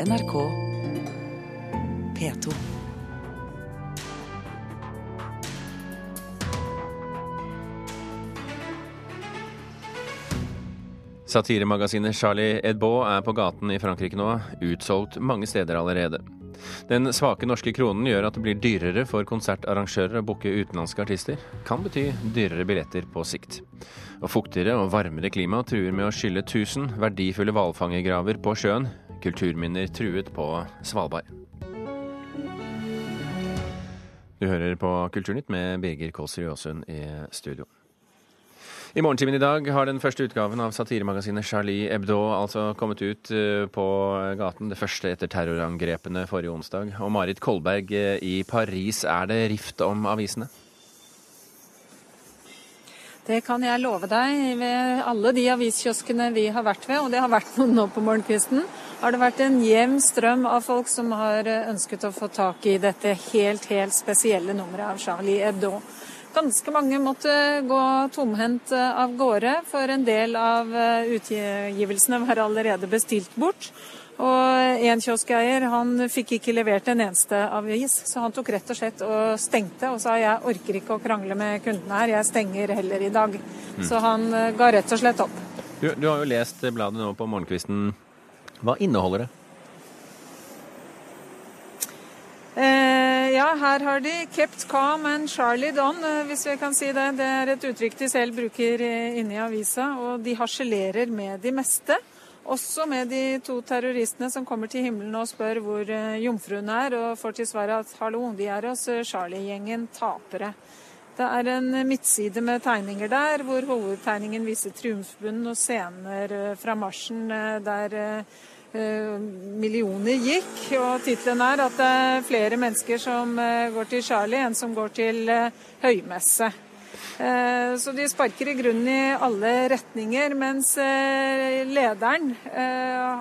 NRK P2. Satiremagasinet Charlie Edbaud er på gaten i Frankrike nå, utsolgt mange steder allerede. Den svake norske kronen gjør at det blir dyrere for konsertarrangører å booke utenlandske artister. Kan bety dyrere billetter på sikt. Og fuktigere og varmere klima truer med å skylle 1000 verdifulle hvalfangergraver på sjøen. Kulturminner truet på Svalbard. Du hører på Kulturnytt med Birger Kåsrud Aasund i studio. I morgentimen i dag har den første utgaven av satiremagasinet Charlie Hebdo altså kommet ut eh, på gaten. Det første etter terrorangrepene forrige onsdag. Og Marit Kolberg, eh, i Paris er det rift om avisene? Det kan jeg love deg. Ved alle de aviskioskene vi har vært ved, og det har vært noen nå på morgenkvisten, har det vært en jevn strøm av folk som har ønsket å få tak i dette helt, helt spesielle nummeret av Charlie Hebdo. Ganske mange måtte gå tomhendt eh, av gårde, for en del av eh, utgivelsene var allerede bestilt bort. Og en kioskeier han fikk ikke levert en eneste avis, så han tok rett og slett og stengte og sa jeg orker ikke å krangle med kundene her, jeg stenger heller i dag. Mm. Så han eh, ga rett og slett opp. Du, du har jo lest bladet nå på morgenkvisten. Hva inneholder det? Eh, ja, her har de 'kept calm and Charlie Don', eh, hvis vi kan si det. Det er et uttrykk de selv bruker eh, inne i avisa. Og de harselerer med de meste. Også med de to terroristene som kommer til himmelen og spør hvor jomfruen er, og får til svar at 'hallo, de er hos Charlie-gjengen tapere'. Det er en midtside med tegninger der, hvor hovedtegningen viser triumfbunnen og scener fra marsjen der millioner gikk. Og tittelen er at det er flere mennesker som eh, går til Charlie enn som går til eh, høymesse. Så de sparker i grunnen i alle retninger, mens lederen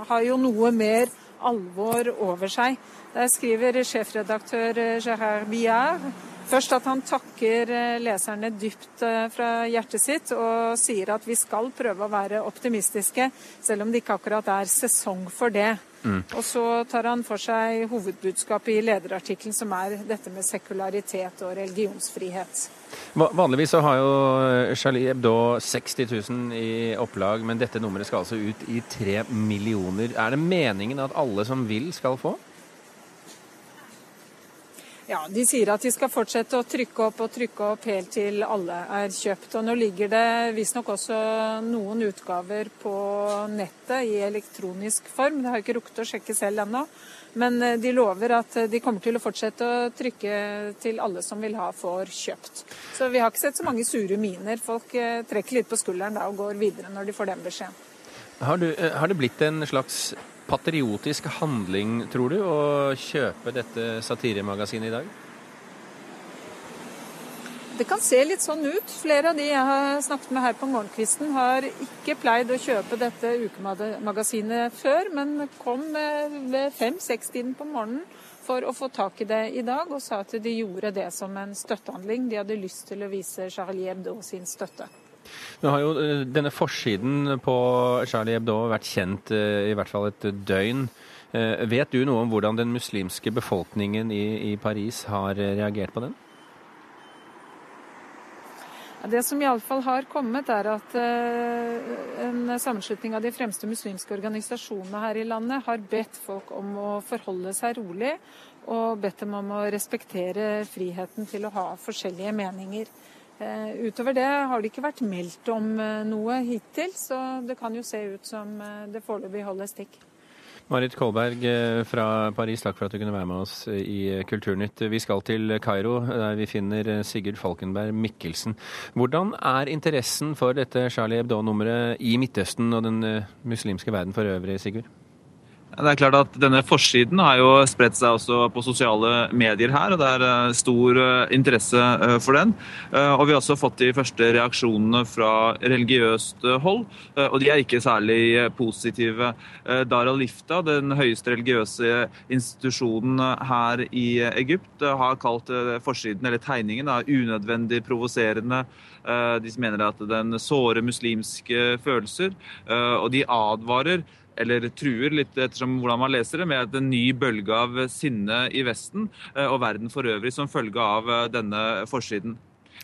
har jo noe mer alvor over seg. Der skriver sjefredaktør Gerard Billard Først at han takker eh, leserne dypt eh, fra hjertet sitt og sier at vi skal prøve å være optimistiske, selv om det ikke akkurat er sesong for det. Mm. Og så tar han for seg hovedbudskapet i lederartikkelen, som er dette med sekularitet og religionsfrihet. Vanligvis så har jo eh, Charlie Hebdo 60 000 i opplag, men dette nummeret skal altså ut i tre millioner. Er det meningen at alle som vil, skal få? Ja, De sier at de skal fortsette å trykke opp og trykke opp helt til alle er kjøpt. Og Nå ligger det visstnok også noen utgaver på nettet i elektronisk form. Det har jeg ikke rukket å sjekke selv ennå. Men eh, de lover at de kommer til å fortsette å trykke til alle som vil ha, får kjøpt. Så vi har ikke sett så mange sure miner. Folk eh, trekker litt på skulderen da og går videre når de får den beskjeden. Har, eh, har det blitt en slags patriotisk handling, tror du, å kjøpe dette satiremagasinet i dag? Det kan se litt sånn ut. Flere av de jeg har snakket med her på morgenkvisten, har ikke pleid å kjøpe dette ukemagasinet før, men kom ved fem-seks-tiden på morgenen for å få tak i det i dag, og sa at de gjorde det som en støttehandling. De hadde lyst til å vise Charlie Hebdo sin støtte. Nå har jo eh, denne forsiden på Charlie Hebdo vært kjent eh, i hvert fall et døgn. Eh, vet du noe om hvordan den muslimske befolkningen i, i Paris har reagert på den? Det som iallfall har kommet, er at en sammenslutning av de fremste muslimske organisasjonene her i landet har bedt folk om å forholde seg rolig, og bedt dem om å respektere friheten til å ha forskjellige meninger. Eh, utover det har det ikke vært meldt om eh, noe hittil, så det kan jo se ut som eh, det foreløpig holder stikk. Marit Kolberg fra Paris, takk for at du kunne være med oss i Kulturnytt. Vi skal til Kairo, der vi finner Sigurd Falkenberg Mikkelsen. Hvordan er interessen for dette Charlie Hebdo-nummeret i Midtøsten og den muslimske verden for øvrig, Sigurd? Det er klart at Denne forsiden har jo spredt seg også på sosiale medier her, og det er eh, stor eh, interesse eh, for den. Og Vi har også fått de første reaksjonene fra religiøst hold, og de er ikke særlig positive. Dar al-Lifta, den høyeste religiøse institusjonen her i Egypt, har kalt forsiden, eller tegningen unødvendig provoserende. De mener at den sårer muslimske følelser, og de advarer eller truer, litt ettersom hvordan man leser det, med en ny bølge av sinne i Vesten og verden for øvrig som følge av denne forsiden.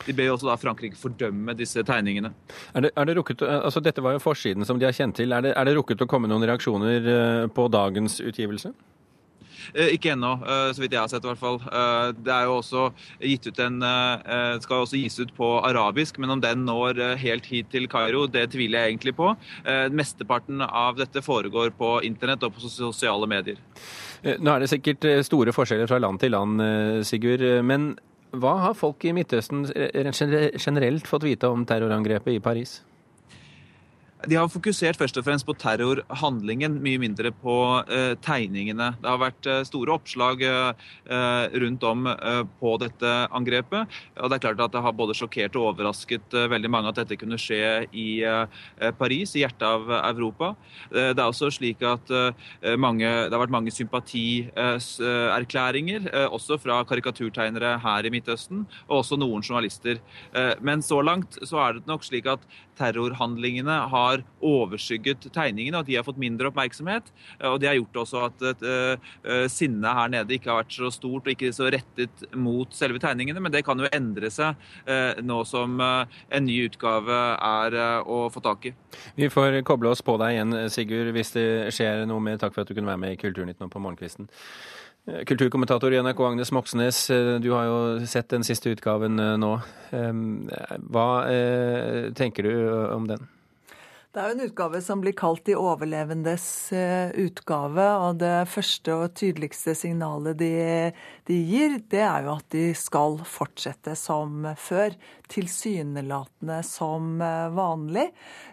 De ber jo også da Frankrike fordømme disse tegningene. Er det, er det rukket, altså Dette var jo forsiden som de har kjent til. Er det, er det rukket å komme noen reaksjoner på dagens utgivelse? Eh, ikke ennå, eh, så vidt jeg har sett i hvert fall. Eh, det er jo også gitt ut en skal også gis ut på arabisk, men om den når helt hit til Kairo, det tviler jeg egentlig på. Mesteparten av dette foregår på internett og på sosiale medier. Nå er det sikkert store forskjeller fra land til land, Sigurd. Men hva har folk i Midtøsten generelt fått vite om terrorangrepet i Paris? De har fokusert først og fremst på terrorhandlingen, mye mindre på uh, tegningene. Det har vært uh, store oppslag uh, rundt om på dette angrepet. Og det er klart at det har både sjokkert og overrasket veldig mange at dette kunne skje i Paris, i hjertet av Europa. det er også slik at mange, det har vært mange sympatierklæringer, også fra karikaturtegnere her i Midtøsten, og også noen journalister. men så langt så er det nok slik at terrorhandlingene har overskygget tegningene, at de har fått mindre oppmerksomhet. Og det har gjort også at uh, sinnet her nede ikke har vært så stort og ikke så rettet mot selve tegningene. Men det kan jo endre seg uh, nå som en ny utgave er å få tak i. Vi får koble oss på deg igjen, Sigurd, hvis det skjer noe mer. Takk for at du kunne være med i Kulturnytt nå på morgenkvisten. Kulturkommentator i NRK Agnes Moxnes, du har jo sett den siste utgaven nå. Hva tenker du om den? Det er jo en utgave som blir kalt De overlevendes eh, utgave. Og det første og tydeligste signalet de, de, gir, det er jo at de skal fortsette som før. Tilsynelatende som eh, vanlig.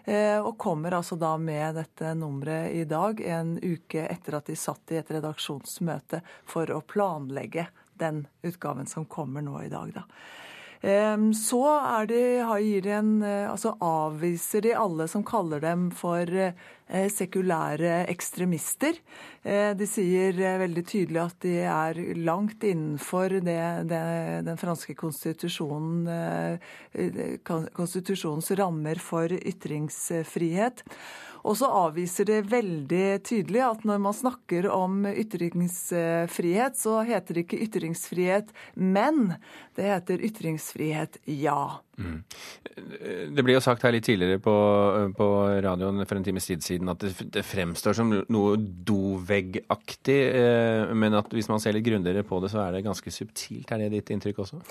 Eh, og kommer altså da med dette nummeret i dag, en uke etter at de satt i et redaksjonsmøte for å planlegge den utgaven som kommer nå i dag, da. Ehm, så de, de en, eh, altså avviser de alle som kaller dem for eh, sekulære ekstremister. Eh, de sier veldig tydelig at de er langt innenfor det, det, den franske konstitusjonen, konstitusjonens rammer for ytringsfrihet. Og så avviser det veldig tydelig at når man snakker om ytringsfrihet, så heter det ikke ytringsfrihet, men det heter ytringsfrihet ja. Mm. Det ble jo sagt her litt tidligere på, på radioen for en times tid siden at det, det fremstår som noe doveggaktig, eh, men at hvis man ser litt grundigere på det, så er det ganske subtilt. Er det ditt inntrykk også?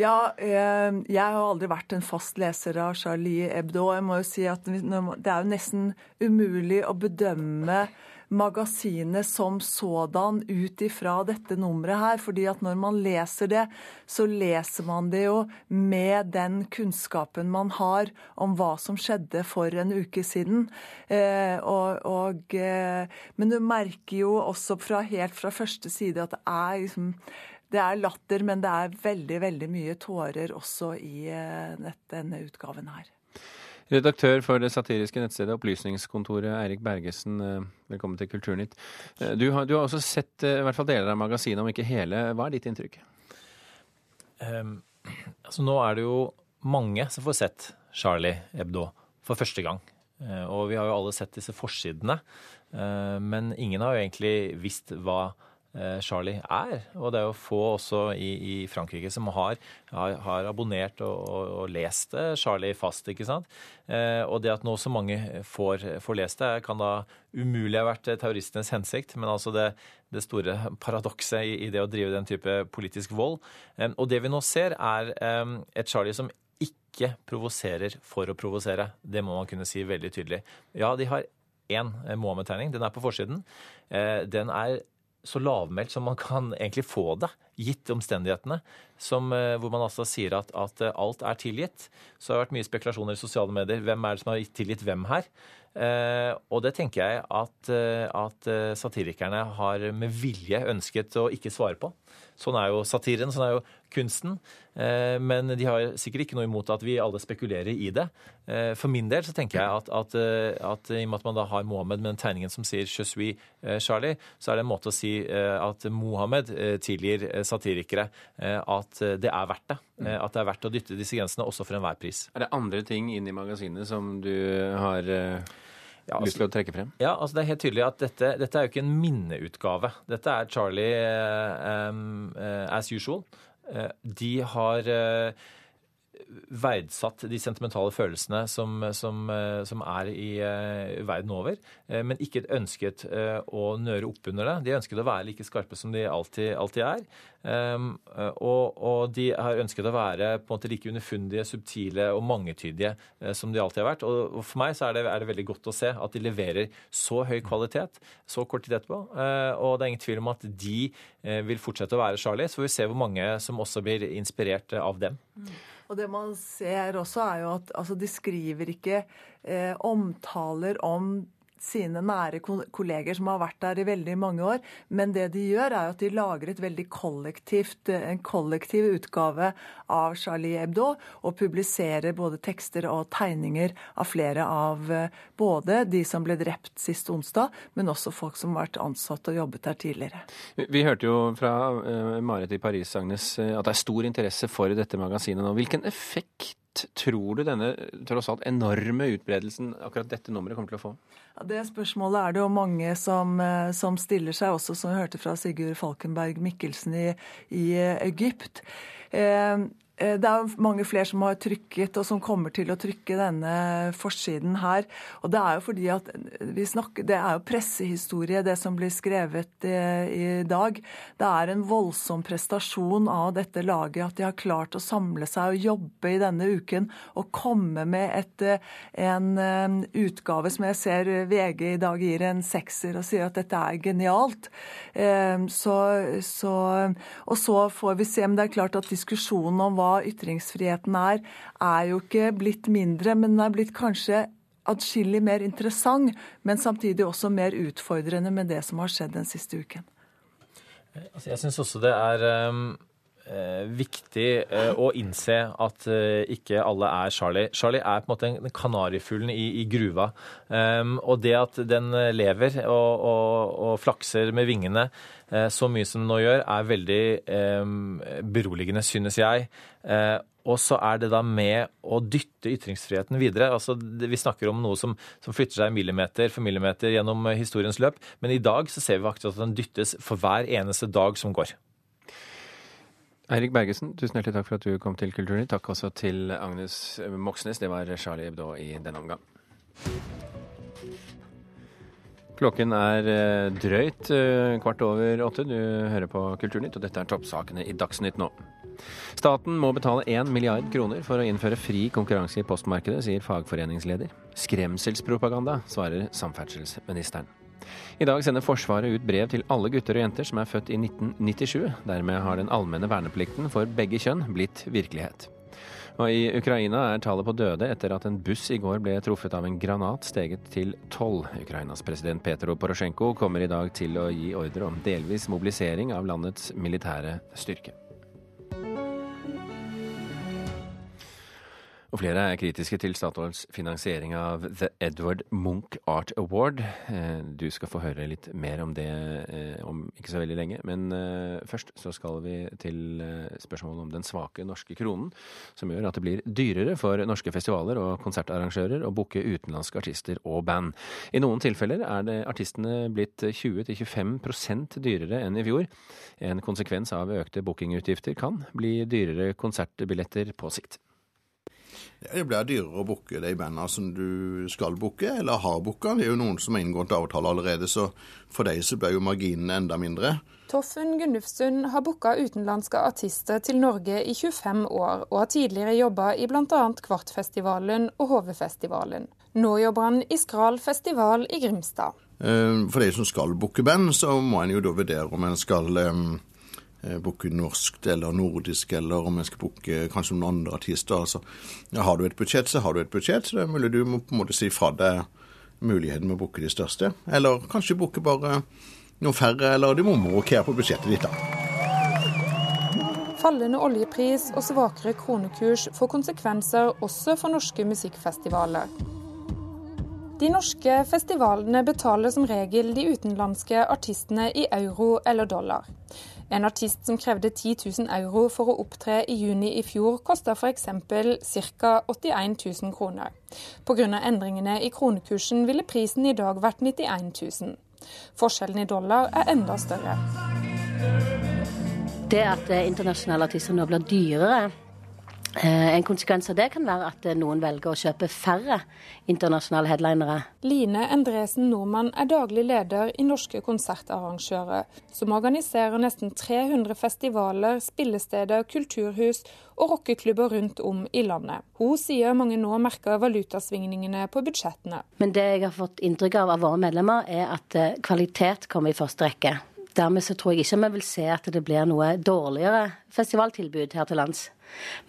Ja, eh, jeg har aldri vært en fast leser av Charlie Hebdo. Jeg må jo si at det er jo nesten umulig å bedømme magasinet som sådan ut ifra dette nummeret her. fordi at når man leser det, så leser man det jo med den kunnskapen man har om hva som skjedde for en uke siden. Eh, og, og, eh, men du merker jo også fra, helt fra første side at det er liksom det er latter, men det er veldig, veldig mye tårer også i eh, denne utgaven her. Redaktør for det satiriske nettstedet Opplysningskontoret, Eirik Bergesen, eh, velkommen til Kulturnytt. Eh, du har, du har, også sett eh, i hvert fall deler av magasinet, om ikke hele. Hva er ditt inntrykk? Um, altså nå er det jo mange som får sett Charlie Hebdo for første gang. Og vi har jo alle sett disse forsidene. Men ingen har jo egentlig visst hva Charlie er. Og det er jo få også i, i Frankrike som har, har, abonnert og, og, og, lest Charlie fast. ikke sant? Eh, og det at nå så mange får, får, lest det, kan da umulig ha vært terroristenes hensikt. Men altså det, det store paradokset i, i, det å drive den type politisk vold. Eh, og det vi nå ser, er eh, et Charlie som ikke provoserer for å provosere. Det må man kunne si veldig tydelig. Ja, de har én Mohammed-tegning. Den er på forsiden. Eh, den er så lavmælt som man kan egentlig få det, gitt omstendighetene. Som, eh, hvor man altså sier at, at, eh, alt er tilgitt. Så det har vært mye spekulasjoner i sosiale medier. Hvem er det som har tilgitt hvem her? Eh, og det tenker jeg at, eh, at satirikerne har med vilje ønsket å ikke svare på. Sånn er jo satiren, sånn er jo kunsten. Eh, men de har sikkert ikke noe imot at vi alle spekulerer i det. Eh, for min del så tenker jeg at, at, eh, at i og med at man da har Mohammed med den tegningen som sier 'Je suis Charlie', så er det en måte å si at Mohammed tilgir satirikere at det er verdt det. At det er verdt å dytte disse grensene, også for enhver pris. Er det andre ting inn i magasinet som du har ja, altså, lyst til å trekke frem? Ja, altså Det er helt tydelig at dette, dette er jo ikke en minneutgave. Dette er Charlie um, uh, as usual. Uh, de har uh, verdsatt de sentimentale følelsene som, som, eh, som er i uh, verden over, uh, men ikke ønsket å nøre opp under det. De ønsket å være like skarpe som de alltid, alltid er. Um, og, og, de har ønsket å være på en måte like underfundige, subtile og mangetydige som de alltid har vært. Og, for meg så er det, er det, veldig godt å se at de leverer så høy kvalitet så kort tid etterpå. og det er ingen tvil om at de vil fortsette å være Charlie. Så får vi se hvor mange som også blir inspirert av dem. Og det man ser også, er jo at altså, de skriver ikke eh, omtaler om sine nære kolleger som har vært der i veldig mange år. Men det de gjør, er at de lager et veldig kollektivt, en kollektiv utgave av Charlie Hebdo, og publiserer både tekster og tegninger av flere av eh, både de som ble drept sist onsdag, men også folk som har vært ansatt og jobbet der tidligere. Vi hørte jo fra uh, Marit i Paris, Agnes, eh, at det er stor interesse for dette magasinet nå. Hvilken effekt tror du denne tross alt enorme utbredelsen akkurat dette nummeret kommer til å få? Ja, det spørsmålet er det jo mange som, eh, som, stiller seg, også som vi hørte fra Sigurd Falkenberg Mikkelsen i, i Egypt. Eh, det er mange flere som har trykket, og som kommer til å trykke denne forsiden her. Og det er jo fordi at vi snakker, Det er jo pressehistorie, det som blir skrevet eh, i dag. Det er en voldsom prestasjon av dette laget at de har klart å samle seg og jobbe i denne uken og komme med et, eh, en utgave som jeg ser VG i dag gir en sekser og sier at dette er genialt. Så, så, og så får vi se. Men det er klart at diskusjonen om hva ytringsfriheten er, er jo ikke blitt mindre, men den er blitt kanskje atskillig mer interessant, men samtidig også mer utfordrende med det som har skjedd den siste uken. Altså, jeg syns også det er um, viktig uh, å innse at uh, ikke alle er Charlie. Charlie er på en måte en kanarifuglen i, i, gruva. Og det at den lever og, og, og flakser med vingene så mye som den nå gjør, er veldig beroligende, synes jeg. Eh, og så er det da med å dytte ytringsfriheten videre. Altså, vi snakker om noe som, som, flytter seg millimeter for millimeter gjennom eh, historiens løp, men i dag så ser vi akkurat at den dyttes for hver eneste dag som går. Eirik Bergesen, tusen hjertelig takk for at du kom til Kulturnytt. Takk også til Agnes Moxnes. Det var Charlie Hebdo i denne omgang. Klokken er eh, drøyt kvart over åtte. Du hører på Kulturnytt, og dette er toppsakene i Dagsnytt nå. Staten må betale 1 milliard kroner for å innføre fri konkurranse i postmarkedet, sier fagforeningsleder. Skremselspropaganda, svarer samferdselsministeren. I dag sender Forsvaret ut brev til alle gutter og jenter som er født i 1997. Dermed har den allmenne verneplikten for begge kjønn blitt virkelighet. Og I Ukraina er tallet på døde etter at en buss i går ble truffet av en granat, steget til tolv. Ukrainas president Petro Porosjenko kommer i dag til å gi ordre om delvis mobilisering av landets militære styrke. Og flere er kritiske til Statoils finansiering av The Edward Munch Art Award. Eh, du skal få høre litt mer om det eh, om ikke så veldig lenge. Men eh, først så skal vi til spørsmålet om den svake norske kronen, som gjør at det blir dyrere for norske festivaler og konsertarrangører å booke utenlandske artister og band. I noen tilfeller er det artistene blitt 20-25% dyrere enn i fjor. En konsekvens av økte bookingutgifter kan bli dyrere konsertbilletter på sikt. Det blir dyrere å booke de bandene som du skal booke, eller har booka. Det er jo noen som har inngått avtale allerede, så for dem så blir jo marginene enda mindre. Toffen Gunnufsund har booka utenlandske artister til Norge i 25 år, og har tidligere jobba i bl.a. Kvartfestivalen og HV-festivalen. Nå jobber han i Skral festival i Grimstad. Eh, for de som skal booke band, så må en jo da vurdere om en skal Eh, booke norsk eller nordisk, eller om jeg skal booke kanskje noen andre artister. Altså, har du et budsjett, så har du et budsjett. så det er mulig du må på en måte si fra deg muligheten med å booke de største. Eller kanskje booke bare noen færre, eller du må rokere på budsjettet ditt, da. Fallende oljepris og svakere kronekurs får konsekvenser også for norske musikkfestivaler. De norske festivalene betaler som regel de utenlandske artistene i euro eller dollar. En artist som krevde 10 000 euro for å opptre i juni i fjor, kosta f.eks. ca. 81 000 kroner. Pga. endringene i kronekursen ville prisen i dag vært 91 000. Forskjellen i dollar er enda større. Det at internasjonale artister nå blir dyrere, Eh, en konsekvens av det kan være at eh, noen velger å kjøpe færre internasjonale headlinere. Line Endresen Nordmann er daglig leder i Norske konsertarrangører, som organiserer nesten 300 festivaler, spillesteder, kulturhus og rockeklubber rundt om i landet. Hun sier mange nå merker valutasvingningene på budsjettene. Men det jeg har fått inntrykk av av våre medlemmer, er at eh, kvalitet kommer i første rekke. Dermed så tror jeg ikke vi vil se at det blir noe dårligere festivaltilbud her til lands.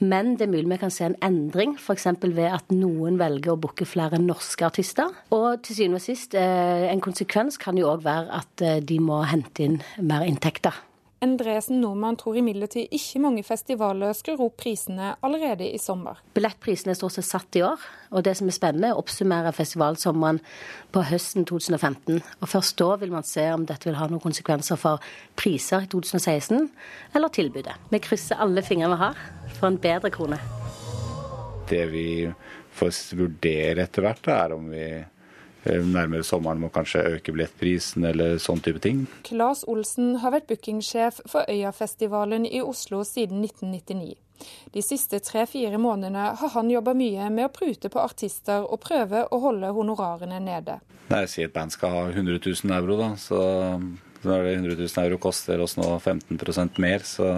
Men det er mulig vi kan se en endring, f.eks. ved at noen velger å booke flere norske artister. Og til syvende og sist, eh, en konsekvens kan jo òg være at eh, de må hente inn mer inntekter. Endresen Nordmann tror imidlertid ikke mange festivaler skrur opp prisene allerede i sommer. Billettprisene er stort sett satt i år, og det som er spennende er å oppsummere festivalsommeren på høsten 2015. Og Først da vil man se om dette vil ha noen konsekvenser for priser i 2016 eller tilbudet. Vi krysser alle fingrene vi har for en bedre krone. Det vi får vurdere etter hvert, er om vi nærmere sommeren må kanskje øke billettprisen eller sånn type ting. Claes Olsen har vært bookingsjef for Øyafestivalen i Oslo siden 1999. De siste tre-fire månedene har han jobba mye med å prute på artister og prøve å holde honorarene nede. Nei, Si et band skal ha 100 000 euro, da. Så når det 100 000 euro koster oss nå 15% mer, så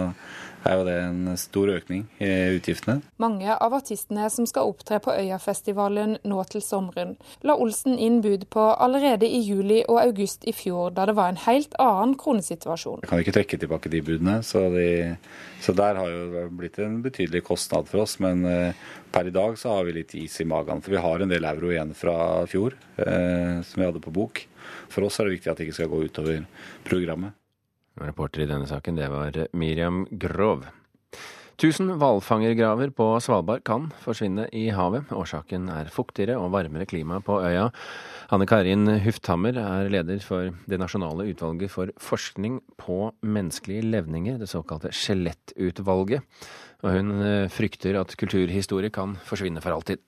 er jo det en stor økning i utgiftene. Mange av artistene som skal opptre på Øyafestivalen nå til sommeren, la Olsen inn bud på allerede i juli og august i fjor, da det var en helt annen kronesituasjon. Jeg kan ikke trekke tilbake de budene, så, de, så der har jo blitt en betydelig kostnad for oss. Men eh, per i dag så har vi litt is i magen, for vi har en del euro igjen fra fjor eh, som vi hadde på bok. For oss er det viktig at det ikke skal gå utover programmet. Reporter i denne saken, det var Miriam Grov. Tusen hvalfangergraver på Svalbard kan forsvinne i havet. Årsaken er fuktigere og varmere klima på øya. Anne Karin Hufthammer er leder for det nasjonale utvalget for forskning på menneskelige levninger, det såkalte Skjelettutvalget. Og hun eh, frykter at kulturhistorie kan forsvinne for alltid.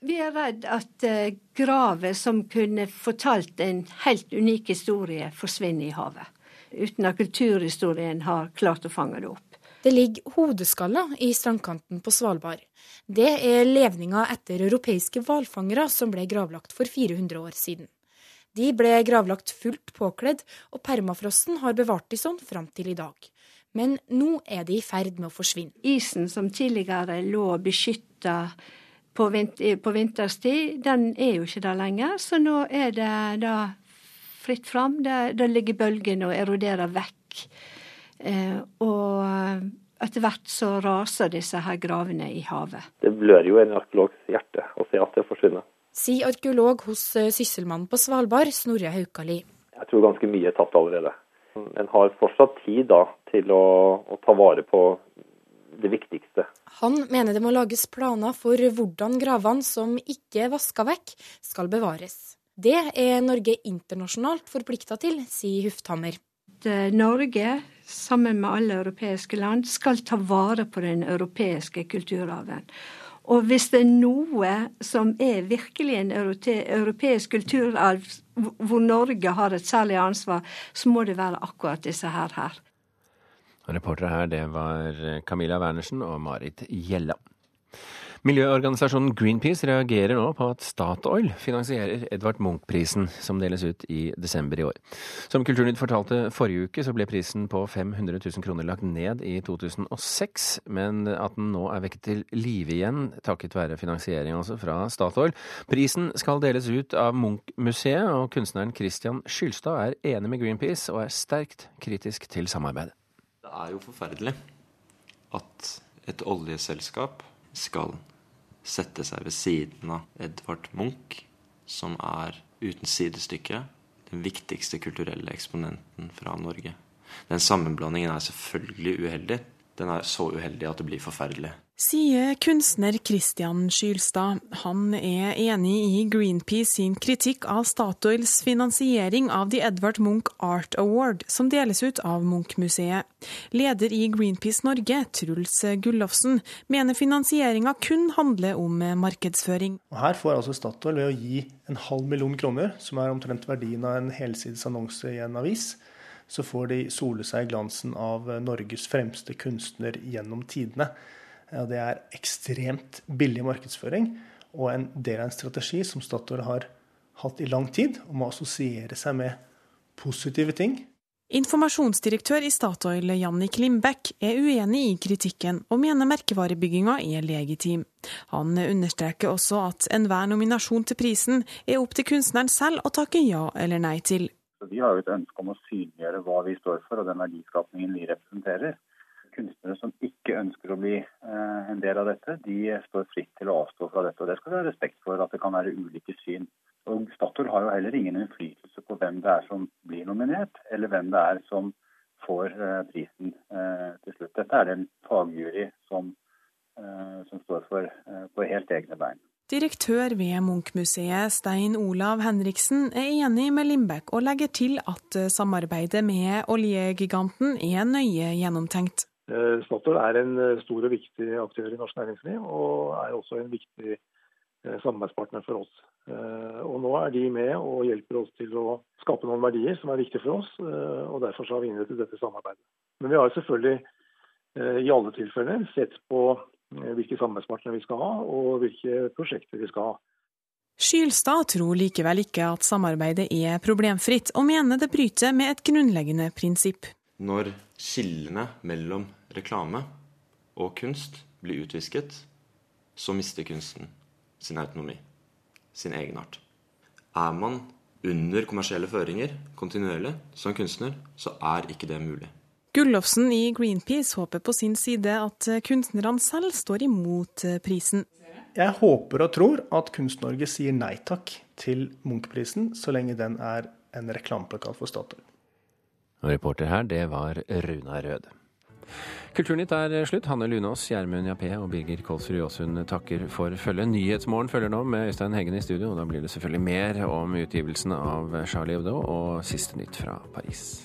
Vi er redd at eh, graver som kunne fortalt en helt unik historie, forsvinner i havet uten at kulturhistorien har klart å fange det opp. Det ligger hodeskaller i strandkanten på Svalbard. Det er levninger etter europeiske hvalfangere som ble gravlagt for 400 år siden. De ble gravlagt fullt påkledd, og permafrosten har bevart de sånn fram til i dag. Men nå er de i ferd med å forsvinne. Isen som tidligere lå beskytta på, på vinterstid, den er jo ikke der lenger. Så nå er det da fritt fram. Da ligger bølgene og eroderer vekk. Eh, og etter hvert så raser disse her gravene i havet. Det blør jo en arkeologs hjerte å se at det forsvinner. Sier arkeolog hos eh, Sysselmannen på Svalbard, Snorre Haukali. Jeg tror ganske mye er tapt allerede. En har fortsatt tid da til å, å ta vare på det viktigste. Han mener det må lages planer for hvordan gravene som ikke er vaska vekk, skal bevares. Det er Norge internasjonalt forplikta til, sier Hufthammer. Norge, sammen med alle europeiske land, skal ta vare på den europeiske kulturarven. Og hvis det er noe som er virkelig en europeisk kulturarv hvor Norge har et særlig ansvar, så må det være akkurat disse her. her. Reportere her, det var Camilla Wernersen og Marit Gjella. Miljøorganisasjonen Greenpeace reagerer nå på at Statoil finansierer Edvard Munch-prisen, som deles ut i desember i år. Som Kulturnytt fortalte forrige uke, så ble prisen på 500 000 kroner lagt ned i 2006, men at den nå er vekket til live igjen, takket være finansiering altså fra Statoil. Prisen skal deles ut av Munch-museet, og kunstneren Christian Skylstad er enig med Greenpeace og er sterkt kritisk til samarbeidet. Det er jo forferdelig at et oljeselskap skal sette seg ved siden av Edvard Munch, som er uten sidestykke den viktigste kulturelle eksponenten fra Norge. Den sammenblandingen er selvfølgelig uheldig. Den er så uheldig at det blir forferdelig. Sier kunstner Christian Skylstad. Han er enig i Greenpeace sin kritikk av Statoils finansiering av The Edvard Munch Art Award, som deles ut av Munch-museet. Leder i Greenpeace Norge, Truls Gullofsen, mener finansieringa kun handler om markedsføring. Her får altså Statoil ved å gi en halv million kroner, som er omtrent verdien av en helsides annonse i en avis, så får de sole seg i glansen av Norges fremste kunstner gjennom tidene. Det er ekstremt billig markedsføring og en del av en strategi som Statoil har hatt i lang tid, om å assosiere seg med positive ting. Informasjonsdirektør i Statoil, Jannik Limbeck, er uenig i kritikken, og mener merkevarebygginga er legitim. Han understreker også at enhver nominasjon til prisen er opp til kunstneren selv å takke ja eller nei til. Vi har jo et ønske om å synliggjøre hva vi står for og den verdiskapningen vi representerer kunstnere som ikke ønsker å bli eh, en del av dette, de står fritt til å avstå fra dette. og Det skal vi ha respekt for, at det kan være ulike syn. Og Statoil har jo heller ingen innflytelse på hvem det er som blir nominert, eller hvem det er som får eh, prisen eh, til slutt. Dette er det en fagjury som, som står for på helt egne bein. Direktør ved Munch-museet, Stein Olav Henriksen, er enig med Lindbekk og legger til at samarbeidet med oljegiganten er nøye gjennomtenkt. Eh, Statoil er en eh, stor og viktig aktør i norsk næringsliv, og er også en viktig eh, samarbeidspartner for oss. Og Nå er de med og hjelper oss til å skape noen verdier som er viktige for oss. og Derfor har vi innrettet dette samarbeidet. Men vi har selvfølgelig i alle tilfeller sett på hvilke samarbeidspartnere vi skal ha, og hvilke prosjekter vi skal ha. Skylstad tror likevel ikke at samarbeidet er problemfritt, og mener det bryter med et grunnleggende prinsipp. Når skillene mellom reklame og kunst blir utvisket, så mister kunsten sin autonomi, sin egenart. Er man under kommersielle føringer kontinuerlig som kunstner, så er ikke det mulig. Gullofsen i Greenpeace håper på sin side at kunstnerne selv står imot prisen. Jeg håper og tror at Kunst-Norge sier nei takk til Munch-prisen, så lenge den er en reklameplakat for Statoil. Reporter her, det var Runa Rød. Kulturnytt er slutt. Hanne Lunås, Gjermund Jappé og Birger Kolsrud Jåsund takker for følget. Nyhetsmorgen følger nå med Øystein Heggen i studio. og Da blir det selvfølgelig mer om utgivelsen av Charlie Hebdo og siste nytt fra Paris.